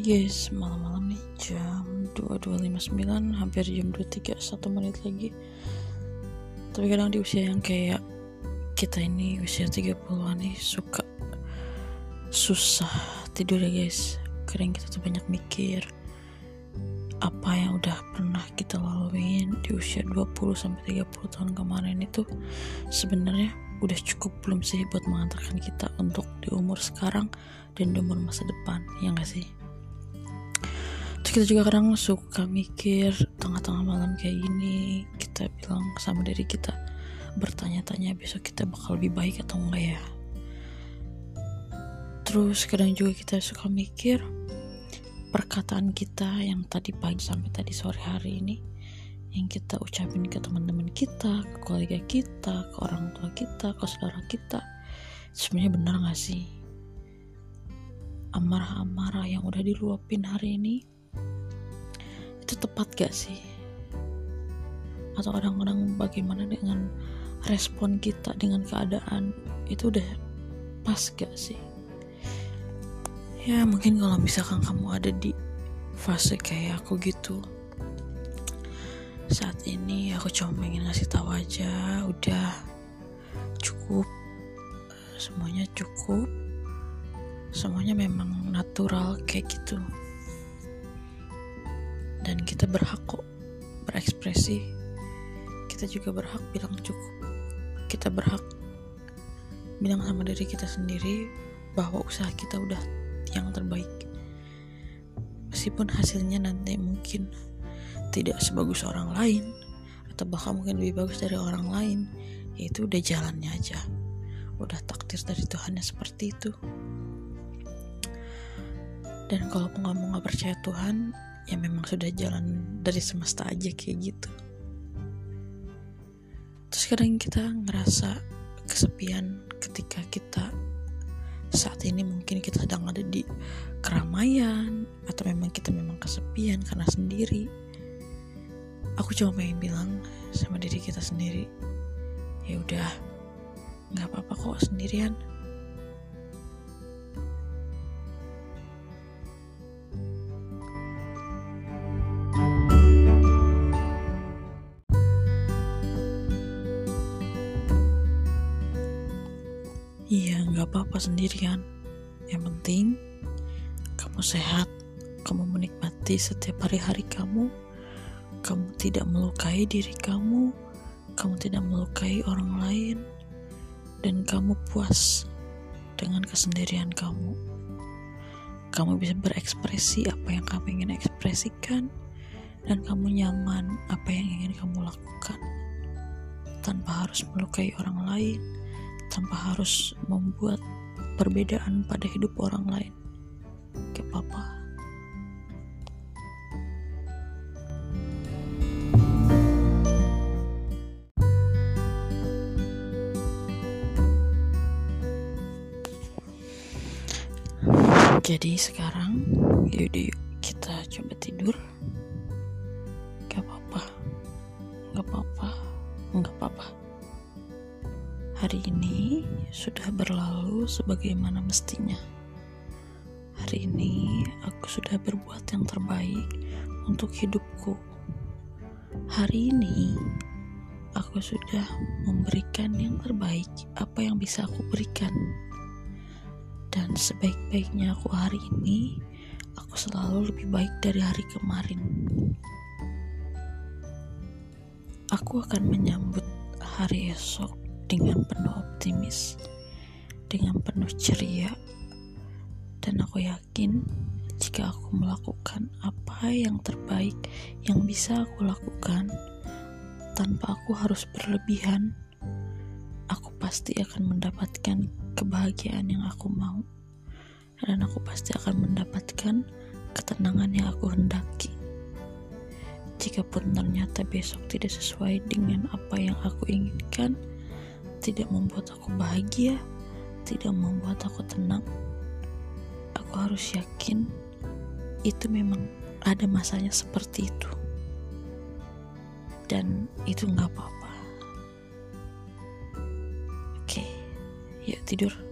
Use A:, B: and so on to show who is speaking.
A: Guys, malam-malam nih jam 22.59 hampir jam 23 satu menit lagi. Tapi kadang di usia yang kayak kita ini usia 30an nih suka susah tidur ya guys. Kadang kita tuh banyak mikir apa yang udah pernah kita laluin di usia 20 sampai 30 tahun kemarin itu sebenarnya udah cukup belum sih buat mengantarkan kita untuk di umur sekarang dan di umur masa depan ya gak sih terus kita juga kadang suka mikir tengah-tengah malam kayak gini kita bilang sama diri kita bertanya-tanya besok kita bakal lebih baik atau enggak ya. Terus kadang juga kita suka mikir perkataan kita yang tadi pagi sampai tadi sore hari ini yang kita ucapin ke teman-teman kita, ke kolega kita, ke orang tua kita, ke saudara kita sebenarnya benar gak sih? Amarah-amarah yang udah diluapin hari ini tepat gak sih? Atau kadang-kadang bagaimana dengan respon kita dengan keadaan itu udah pas gak sih? Ya mungkin kalau misalkan kamu ada di fase kayak aku gitu saat ini aku cuma pengen ngasih tahu aja udah cukup semuanya cukup semuanya memang natural kayak gitu dan kita berhak kok berekspresi. Kita juga berhak bilang cukup. Kita berhak bilang sama diri kita sendiri bahwa usaha kita udah yang terbaik. Meskipun hasilnya nanti mungkin tidak sebagus orang lain atau bahkan mungkin lebih bagus dari orang lain ya itu udah jalannya aja. Udah takdir dari Tuhan yang seperti itu. Dan kalau kamu nggak percaya Tuhan ya memang sudah jalan dari semesta aja kayak gitu. Terus kadang kita ngerasa kesepian ketika kita saat ini mungkin kita sedang ada di keramaian atau memang kita memang kesepian karena sendiri. Aku cuma pengen bilang sama diri kita sendiri ya udah nggak apa-apa kok sendirian Iya, nggak apa-apa sendirian. Yang penting kamu sehat, kamu menikmati setiap hari-hari kamu, kamu tidak melukai diri kamu, kamu tidak melukai orang lain, dan kamu puas dengan kesendirian kamu. Kamu bisa berekspresi apa yang kamu ingin ekspresikan, dan kamu nyaman apa yang ingin kamu lakukan tanpa harus melukai orang lain tanpa harus membuat perbedaan pada hidup orang lain. Kayak papa. Jadi sekarang yuk kita coba tidur. Gak apa-apa. Gak apa-apa. Gak apa-apa. Hari ini sudah berlalu sebagaimana mestinya. Hari ini aku sudah berbuat yang terbaik untuk hidupku. Hari ini aku sudah memberikan yang terbaik apa yang bisa aku berikan. Dan sebaik-baiknya aku hari ini, aku selalu lebih baik dari hari kemarin. Aku akan menyambut hari esok dengan penuh optimis, dengan penuh ceria, dan aku yakin jika aku melakukan apa yang terbaik yang bisa aku lakukan tanpa aku harus berlebihan, aku pasti akan mendapatkan kebahagiaan yang aku mau, dan aku pasti akan mendapatkan ketenangan yang aku hendaki. Jikapun ternyata besok tidak sesuai dengan apa yang aku inginkan, tidak membuat aku bahagia, tidak membuat aku tenang. Aku harus yakin itu memang ada masanya seperti itu. Dan itu nggak apa-apa. Oke, yuk tidur.